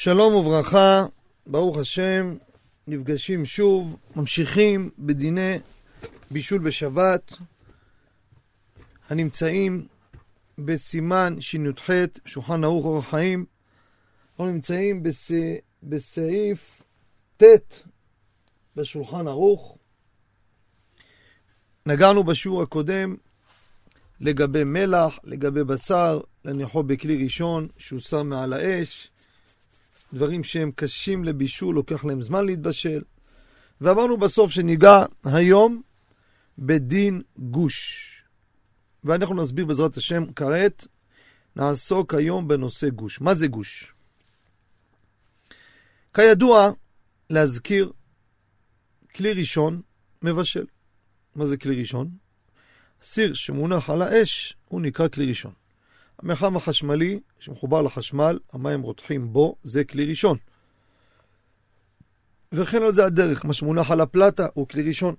שלום וברכה, ברוך השם, נפגשים שוב, ממשיכים בדיני בישול בשבת, הנמצאים בסימן שי"ח, שולחן ערוך אורח חיים. אנחנו נמצאים בס... בסעיף ט' בשולחן ערוך. נגענו בשיעור הקודם לגבי מלח, לגבי בשר, להניחו בכלי ראשון שהוא שם מעל האש, דברים שהם קשים לבישול, לוקח להם זמן להתבשל. ואמרנו בסוף שניגע היום בדין גוש. ואנחנו נסביר בעזרת השם כעת, נעסוק היום בנושא גוש. מה זה גוש? כידוע, להזכיר, כלי ראשון מבשל. מה זה כלי ראשון? סיר שמונח על האש, הוא נקרא כלי ראשון. המרחב החשמלי שמחובר לחשמל, המים רותחים בו, זה כלי ראשון. וכן על זה הדרך, מה שמונח על הפלטה הוא כלי ראשון.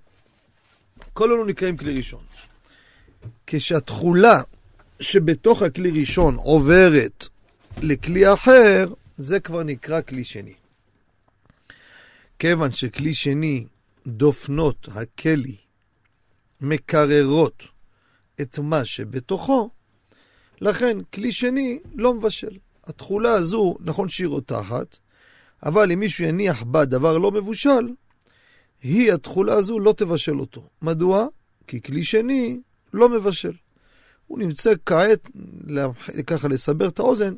כל אלו נקראים כלי ראשון. כשהתכולה שבתוך הכלי ראשון עוברת לכלי אחר, זה כבר נקרא כלי שני. כיוון שכלי שני, דופנות הכלי, מקררות את מה שבתוכו, לכן כלי שני לא מבשל. התכולה הזו, נכון שהיא רותחת, אבל אם מישהו יניח בה דבר לא מבושל, היא, התכולה הזו, לא תבשל אותו. מדוע? כי כלי שני לא מבשל. הוא נמצא כעת, ככה לסבר את האוזן,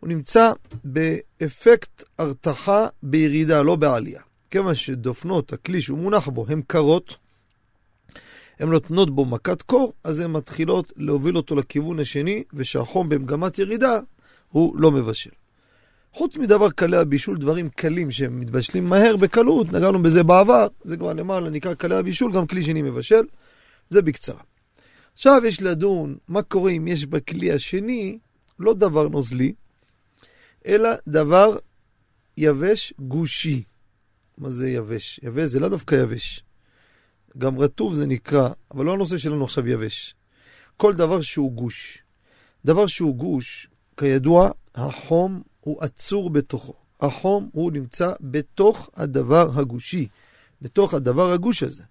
הוא נמצא באפקט הרתחה בירידה, לא בעלייה. כיוון שדופנות הכלי שהוא מונח בו הן קרות, הן נותנות בו מכת קור, אז הן מתחילות להוביל אותו לכיוון השני, ושהחום במגמת ירידה הוא לא מבשל. חוץ מדבר קלי הבישול, דברים קלים שהם מתבשלים מהר בקלות, נגענו בזה בעבר, זה כבר למעלה נקרא קלי הבישול, גם כלי שני מבשל, זה בקצרה. עכשיו יש לדון מה קורה אם יש בכלי השני לא דבר נוזלי, אלא דבר יבש גושי. מה זה יבש? יבש זה לא דווקא יבש. גם רטוב זה נקרא, אבל לא הנושא שלנו עכשיו יבש. כל דבר שהוא גוש. דבר שהוא גוש, כידוע, החום הוא עצור בתוכו. החום הוא נמצא בתוך הדבר הגושי, בתוך הדבר הגוש הזה.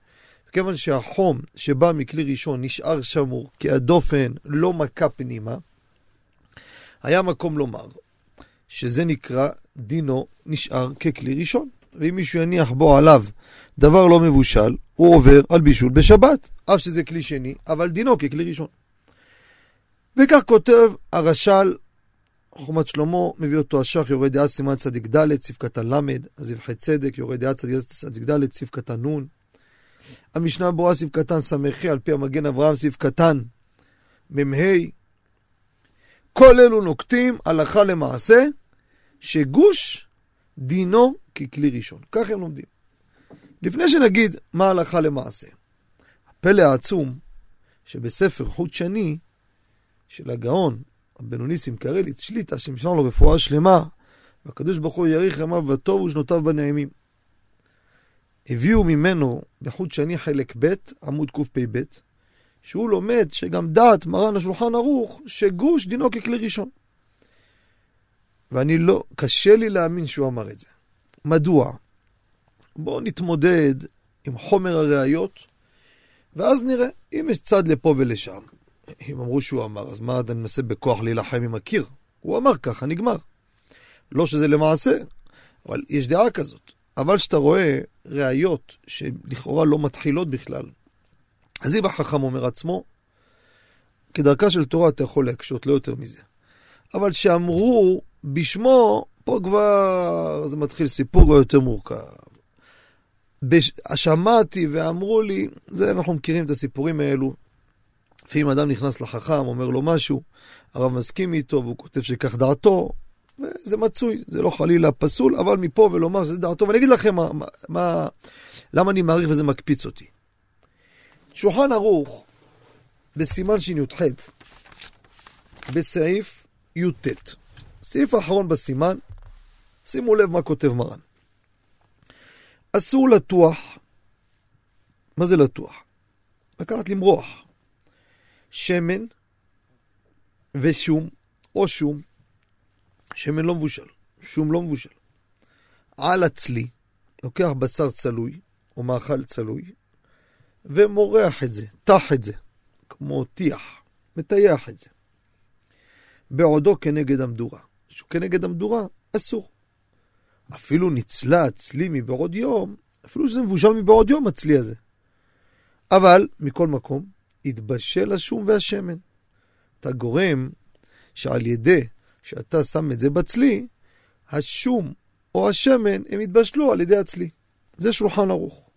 כיוון שהחום שבא מכלי ראשון נשאר שמור, כי הדופן לא מכה פנימה, היה מקום לומר שזה נקרא דינו נשאר ככלי ראשון. ואם מישהו יניח בו עליו דבר לא מבושל, הוא עובר על בישול בשבת, אף שזה כלי שני, אבל דינו ככלי ראשון. וכך כותב הרש"ל, חוכמת שלמה, מביא אותו השח, יורד דעה סימן צדיק ד', סעיף קטן ל', הזבחי צדק, יורד דעה צדיק ד', סעיף קטן נ', המשנה ברורה סעיף קטן ס"ה, על פי המגן אברהם סעיף קטן מ"ה. כל אלו נוקטים הלכה למעשה, שגוש דינו ככלי ראשון. כך הם לומדים. לפני שנגיד מה הלכה למעשה, הפלא העצום שבספר חוט שני של הגאון, ניסים קרליץ שליטה, שמשנה לו רפואה שלמה, והקדוש ברוך הוא יאריך ימיו וטוב ושנותיו בנעימים. הביאו ממנו בחוט שני חלק ב', עמוד קפ"ב, שהוא לומד שגם דעת מרן השולחן ערוך, שגוש דינו ככלי ראשון. ואני לא, קשה לי להאמין שהוא אמר את זה. מדוע? בואו נתמודד עם חומר הראיות, ואז נראה. אם יש צד לפה ולשם, אם אמרו שהוא אמר, אז מה אני מנסה בכוח להילחם עם הקיר? הוא אמר ככה, נגמר. לא שזה למעשה, אבל יש דעה כזאת. אבל כשאתה רואה ראיות שלכאורה לא מתחילות בכלל, אז אם החכם אומר עצמו, כדרכה של תורה אתה יכול להקשות, לא יותר מזה. אבל שאמרו בשמו, פה כבר זה מתחיל סיפור כבר יותר מורכב. בש... שמעתי ואמרו לי, זה אנחנו מכירים את הסיפורים האלו. לפעמים אדם נכנס לחכם, אומר לו משהו, הרב מסכים איתו והוא כותב שכך דעתו, וזה מצוי, זה לא חלילה פסול, אבל מפה ולומר שזה דעתו, ואני אגיד לכם מה, מה, למה אני מעריך וזה מקפיץ אותי. שולחן ערוך, בסימן שי"ח, בסעיף י"ט, סעיף האחרון בסימן, שימו לב מה כותב מרן. אסור לטוח, מה זה לטוח? לקחת למרוח. שמן ושום, או שום, שמן לא מבושל. שום לא מבושל. על הצלי, לוקח בשר צלוי, או מאכל צלוי, ומורח את זה, טח את זה, כמו טיח, מטייח את זה. בעודו כנגד המדורה. שהוא כנגד המדורה, אסור. אפילו ניצלה הצלי מבעוד יום, אפילו שזה מבושל מבעוד יום, הצלי הזה. אבל, מכל מקום, התבשל השום והשמן. אתה גורם שעל ידי שאתה שם את זה בצלי, השום או השמן, הם יתבשלו על ידי הצלי. זה שולחן ערוך.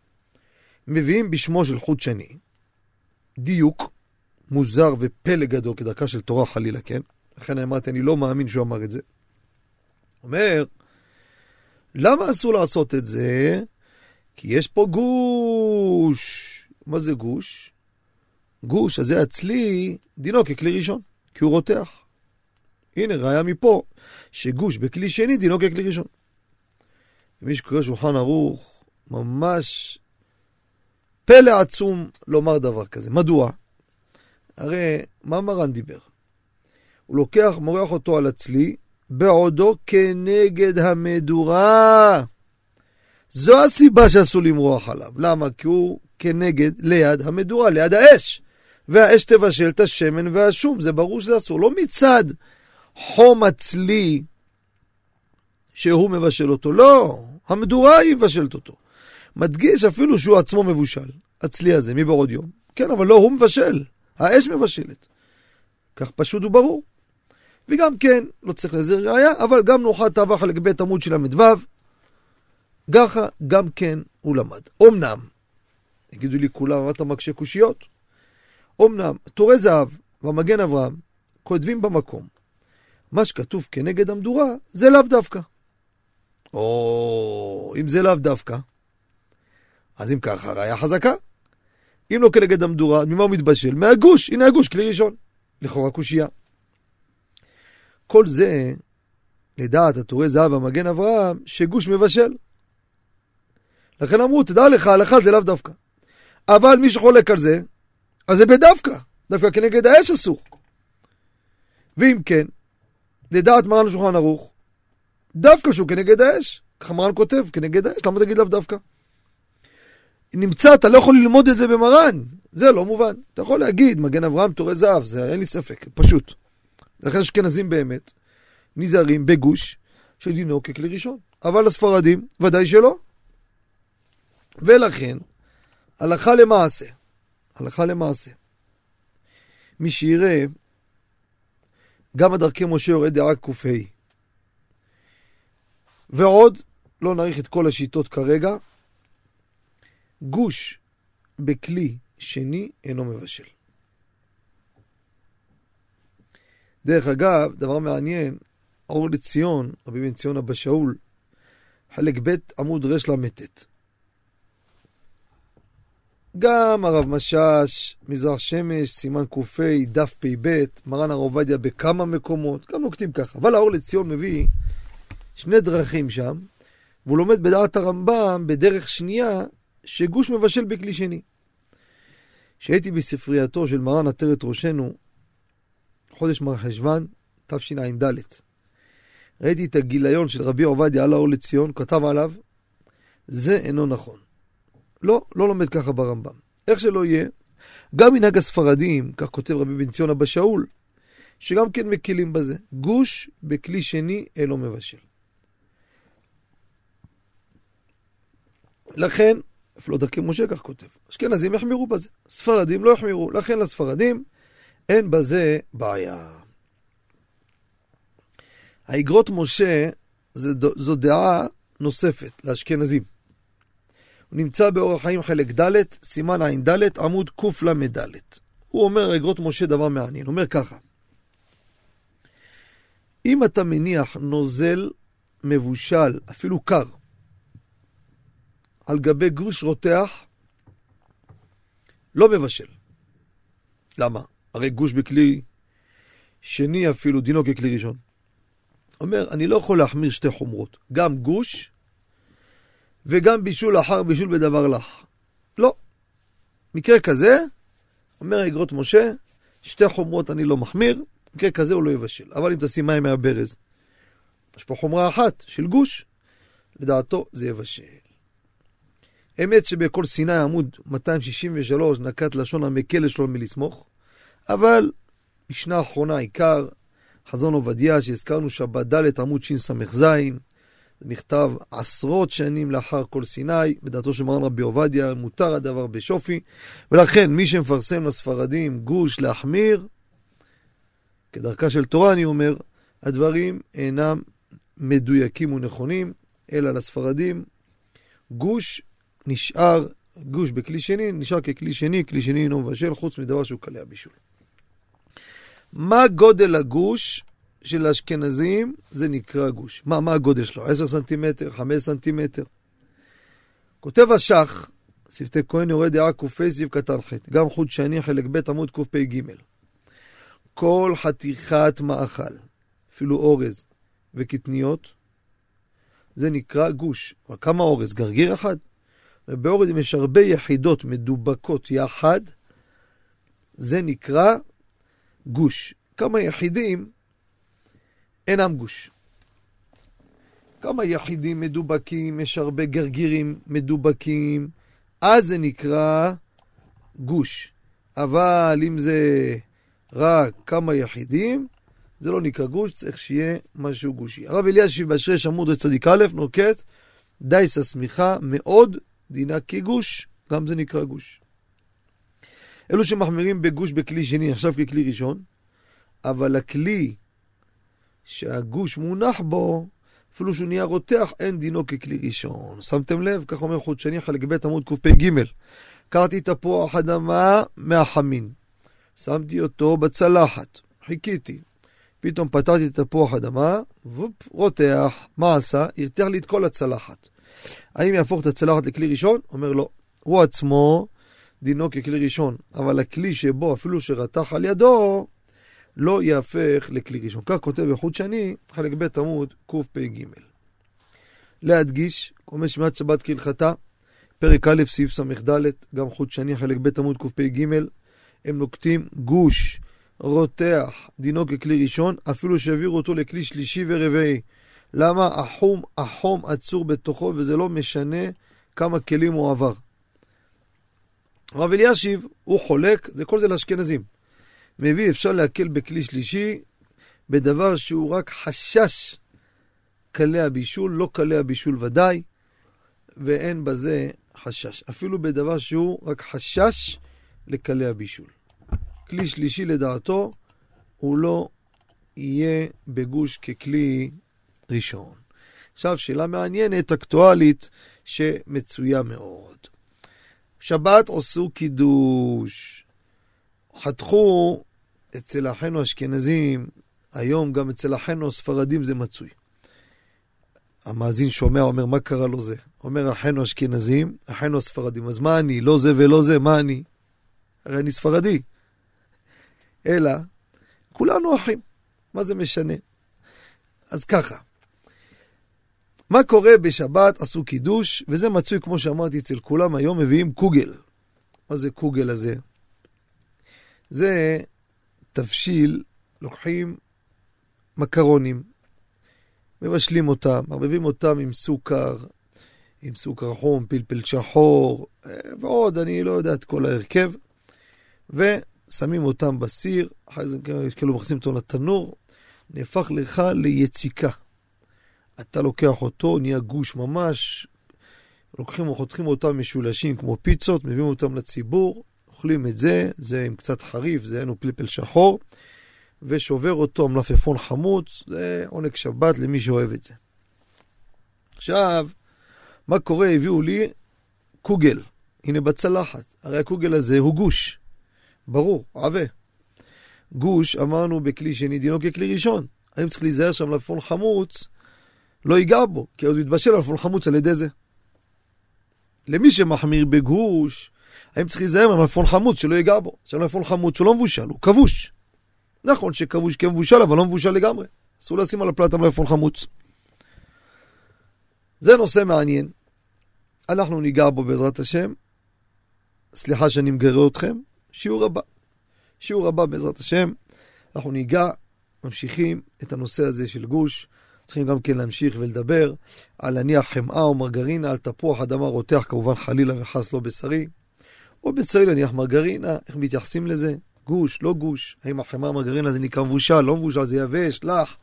מביאים בשמו של חוט שני, דיוק מוזר ופלא גדול כדרכה של תורה חלילה, כן? לכן אמרתי, אני לא מאמין שהוא אמר את זה. אומר, למה אסור לעשות את זה? כי יש פה גוש. מה זה גוש? גוש, אז זה הצלי, דינו ככלי ראשון, כי הוא רותח. הנה, ראיה מפה, שגוש בכלי שני דינו ככלי ראשון. מי שקורא שולחן ערוך, ממש פלא עצום לומר דבר כזה. מדוע? הרי מה מרן דיבר? הוא לוקח, מורח אותו על הצלי, בעודו כנגד המדורה. זו הסיבה שאסור למרוח עליו. למה? כי הוא כנגד, ליד המדורה, ליד האש. והאש תבשל את השמן והשום, זה ברור שזה אסור. לא מצד חום הצלי שהוא מבשל אותו, לא, המדורה היא מבשלת אותו. מדגיש אפילו שהוא עצמו מבושל, הצלי הזה, מבעוד יום. כן, אבל לא, הוא מבשל, האש מבשלת. כך פשוט וברור. וגם כן, לא צריך לזה ראייה, אבל גם נוחה תאווה חלק ב' עמוד של ל"ו, ככה גם כן הוא למד. אמנם, יגידו לי כולם, מה אתה מקשה קושיות? אמנם, תורי זהב והמגן אברהם כותבים במקום, מה שכתוב כנגד המדורה זה לאו דווקא. או אם זה לאו דווקא, אז אם ככה, ראיה חזקה. אם לא כנגד המדורה, ממה הוא מתבשל? מהגוש, הנה הגוש, כלי ראשון. לכאורה קושייה. כל זה, לדעת התורי זהב והמגן אברהם, שגוש מבשל. לכן אמרו, תדע לך, הלכה זה לאו דווקא. אבל מי שחולק על זה, אז זה בדווקא. דווקא כנגד האש אסור. ואם כן, לדעת מרן השולחן ערוך, דווקא שהוא כנגד האש. ככה מרן כותב, כנגד האש, למה תגיד לאו דווקא? נמצא, אתה לא יכול ללמוד את זה במרן, זה לא מובן. אתה יכול להגיד, מגן אברהם, תורי זהב, זה אין לי ספק, פשוט. לכן אשכנזים באמת נזהרים בגוש שדינו ככלי ראשון. אבל הספרדים, ודאי שלא. ולכן, הלכה למעשה, הלכה למעשה, מי שיראה, גם הדרכי משה יורד דעה ק"ה. ועוד, לא נעריך את כל השיטות כרגע, גוש בכלי שני אינו מבשל. דרך אגב, דבר מעניין, אור לציון, רבי בן ציון אבא שאול, חלק ב' עמוד רל"ט. גם הרב משאש, מזרח שמש, סימן ק"ה, דף פ"ב, מרן הרב עובדיה בכמה מקומות, גם נוקטים ככה. אבל האור לציון מביא שני דרכים שם, והוא לומד בדעת הרמב"ם בדרך שנייה, שגוש מבשל בכלי שני. כשהייתי בספרייתו של מרן עטרת ראשנו, חודש מרחשוון, תשע"ד, ראיתי את הגיליון של רבי עובדיה על האור לציון, כתב עליו, זה אינו נכון. לא, לא לומד ככה ברמב"ם. איך שלא יהיה, גם מנהג הספרדים, כך כותב רבי בן ציון אבא שאול, שגם כן מקילים בזה. גוש בכלי שני אינו מבשל. לכן, אפילו דרכי משה כך כותב, אשכנזים יחמירו בזה, ספרדים לא יחמירו, לכן לספרדים אין בזה בעיה. האגרות משה זו דעה נוספת לאשכנזים. הוא נמצא באורח חיים חלק ד', סימן ע"ד, עמוד קל"ד. הוא אומר, אגרות משה, דבר מעניין. הוא אומר ככה, אם אתה מניח נוזל מבושל, אפילו קר, על גבי גרוש רותח, לא מבשל. למה? הרי גוש בכלי שני אפילו, דינו ככלי ראשון. אומר, אני לא יכול להחמיר שתי חומרות, גם גוש וגם בישול אחר בישול בדבר לך. לא. מקרה כזה, אומר אגרות משה, שתי חומרות אני לא מחמיר, מקרה כזה הוא לא יבשל. אבל אם תשים מים מהברז, יש פה חומרה אחת של גוש, לדעתו זה יבשל. אמת שבכל סיני עמוד 263 נקט לשון המקל שלו מלסמוך, אבל משנה אחרונה עיקר, חזון עובדיה שהזכרנו שבת ד' עמוד שס"ז, זה נכתב עשרות שנים לאחר כל סיני, בדעתו של מרן רבי עובדיה, מותר הדבר בשופי, ולכן מי שמפרסם לספרדים גוש להחמיר, כדרכה של תורה אני אומר, הדברים אינם מדויקים ונכונים, אלא לספרדים גוש נשאר, גוש בכלי שני, נשאר ככלי שני, כלי שני אינו מבשל, חוץ מדבר שהוא קלי הבישול. מה גודל הגוש של האשכנזים? זה נקרא גוש. מה, מה הגודל שלו? 10 סנטימטר, 5 סנטימטר? כותב השח, שפתי כהן יורד דעה ק"ה סביב קטן ח', גם חוט שני חלק ב' עמוד קפ"ג. כל חתיכת מאכל, אפילו אורז וקטניות, זה נקרא גוש. כמה אורז? גרגיר אחד? ובאורז יש הרבה יחידות מדובקות יחד, זה נקרא גוש. כמה יחידים אינם גוש. כמה יחידים מדובקים, יש הרבה גרגירים מדובקים, אז זה נקרא גוש. אבל אם זה רק כמה יחידים, זה לא נקרא גוש, צריך שיהיה משהו גושי. הרב אלישיב באשרי שמוד צדיק א' נוקט דייס השמיכה מאוד דינה כגוש, גם זה נקרא גוש. אלו שמחמירים בגוש בכלי שני נחשב ככלי ראשון, אבל הכלי שהגוש מונח בו, אפילו שהוא נהיה רותח, אין דינו ככלי ראשון. שמתם לב? כך אומר חודשני חלק ב' עמוד קפ"ג. קרתי תפוח אדמה מהחמין. שמתי אותו בצלחת, חיכיתי. פתאום פתרתי את תפוח אדמה, וופ, רותח. מה עשה? הרתיח לי את כל הצלחת. האם יהפוך את הצלחת לכלי ראשון? אומר לא. הוא עצמו דינו ככלי ראשון, אבל הכלי שבו, אפילו שרתח על ידו, לא יהפך לכלי ראשון. כך כותב בחוט שני, חלק ב' עמוד קפ"ג. להדגיש, אומר שמיעת שבת כהלכתה, פרק א', סעיף ס"ד, גם חוט שני, חלק ב' עמוד קפ"ג, הם נוקטים גוש, רותח, דינו ככלי ראשון, אפילו שהעבירו אותו לכלי שלישי ורביעי. למה? החום, החום עצור בתוכו, וזה לא משנה כמה כלים הוא עבר. הרב אלישיב, הוא חולק, זה כל זה לאשכנזים. מביא, אפשר להקל בכלי שלישי, בדבר שהוא רק חשש קלי הבישול, לא קלי הבישול ודאי, ואין בזה חשש. אפילו בדבר שהוא רק חשש לקלי הבישול. כלי שלישי לדעתו, הוא לא יהיה בגוש ככלי ראשון. עכשיו, שאלה מעניינת, אקטואלית, שמצויה מאוד. שבת עשו קידוש. חתכו אצל אחינו האשכנזים, היום גם אצל אחינו הספרדים זה מצוי. המאזין שומע, אומר, מה קרה לו זה? אומר, אחינו אשכנזים, אחינו הספרדים. אז מה אני? לא זה ולא זה, מה אני? הרי אני ספרדי. אלא, כולנו אחים. מה זה משנה? אז ככה, מה קורה בשבת? עשו קידוש, וזה מצוי, כמו שאמרתי, אצל כולם היום מביאים קוגל. מה זה קוגל הזה? זה תבשיל, לוקחים מקרונים, מבשלים אותם, מערבבים אותם עם סוכר, עם סוכר חום, פלפל שחור, ועוד, אני לא יודע את כל ההרכב, ושמים אותם בסיר, אחרי זה כאילו מכניסים אותו לתנור, נהפך לך ליציקה. אתה לוקח אותו, נהיה גוש ממש, לוקחים וחותכים אותם משולשים כמו פיצות, מביאים אותם לציבור, אוכלים את זה, זה עם קצת חריף, זה אין פלפל שחור, ושובר אותו מלפפון חמוץ, זה עונג שבת למי שאוהב את זה. עכשיו, מה קורה? הביאו לי קוגל, הנה בצלחת, הרי הקוגל הזה הוא גוש, ברור, עבה. גוש, אמרנו בכלי שני, דינו ככלי ראשון. האם צריך להיזהר שם מלפפון חמוץ, לא ייגע בו, כי הוא יתבשל מלפפון חמוץ על ידי זה. למי שמחמיר בגוש, האם צריך להיזהר ממלפפון חמוץ שלא ייגע בו? שמלפפון חמוץ הוא לא מבושל, הוא כבוש. נכון שכבוש כן מבושל, אבל לא מבושל לגמרי. אסור לשים על הפלטה מלפפון חמוץ. זה נושא מעניין. אנחנו ניגע בו בעזרת השם. סליחה שאני מגרה אתכם. שיעור הבא. שיעור הבא בעזרת השם. אנחנו ניגע, ממשיכים את הנושא הזה של גוש. צריכים גם כן להמשיך ולדבר על להניח חמאה או מרגרינה על תפוח אדמה רותח, כמובן חלילה וחס לא בשרי, או בשרי להניח מרגרינה, איך מתייחסים לזה? גוש, לא גוש, האם החמאה מרגרינה זה נקרא מבושל, לא מבושל, זה יבש, לח.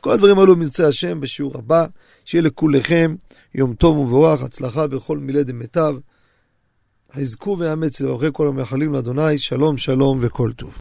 כל הדברים האלו מרצה השם בשיעור הבא, שיהיה לכולכם יום טוב ומבורך, הצלחה בכל מילי דמיטב. חזקו ואמץ לברכי כל המאחלים לאדוני, שלום שלום וכל טוב.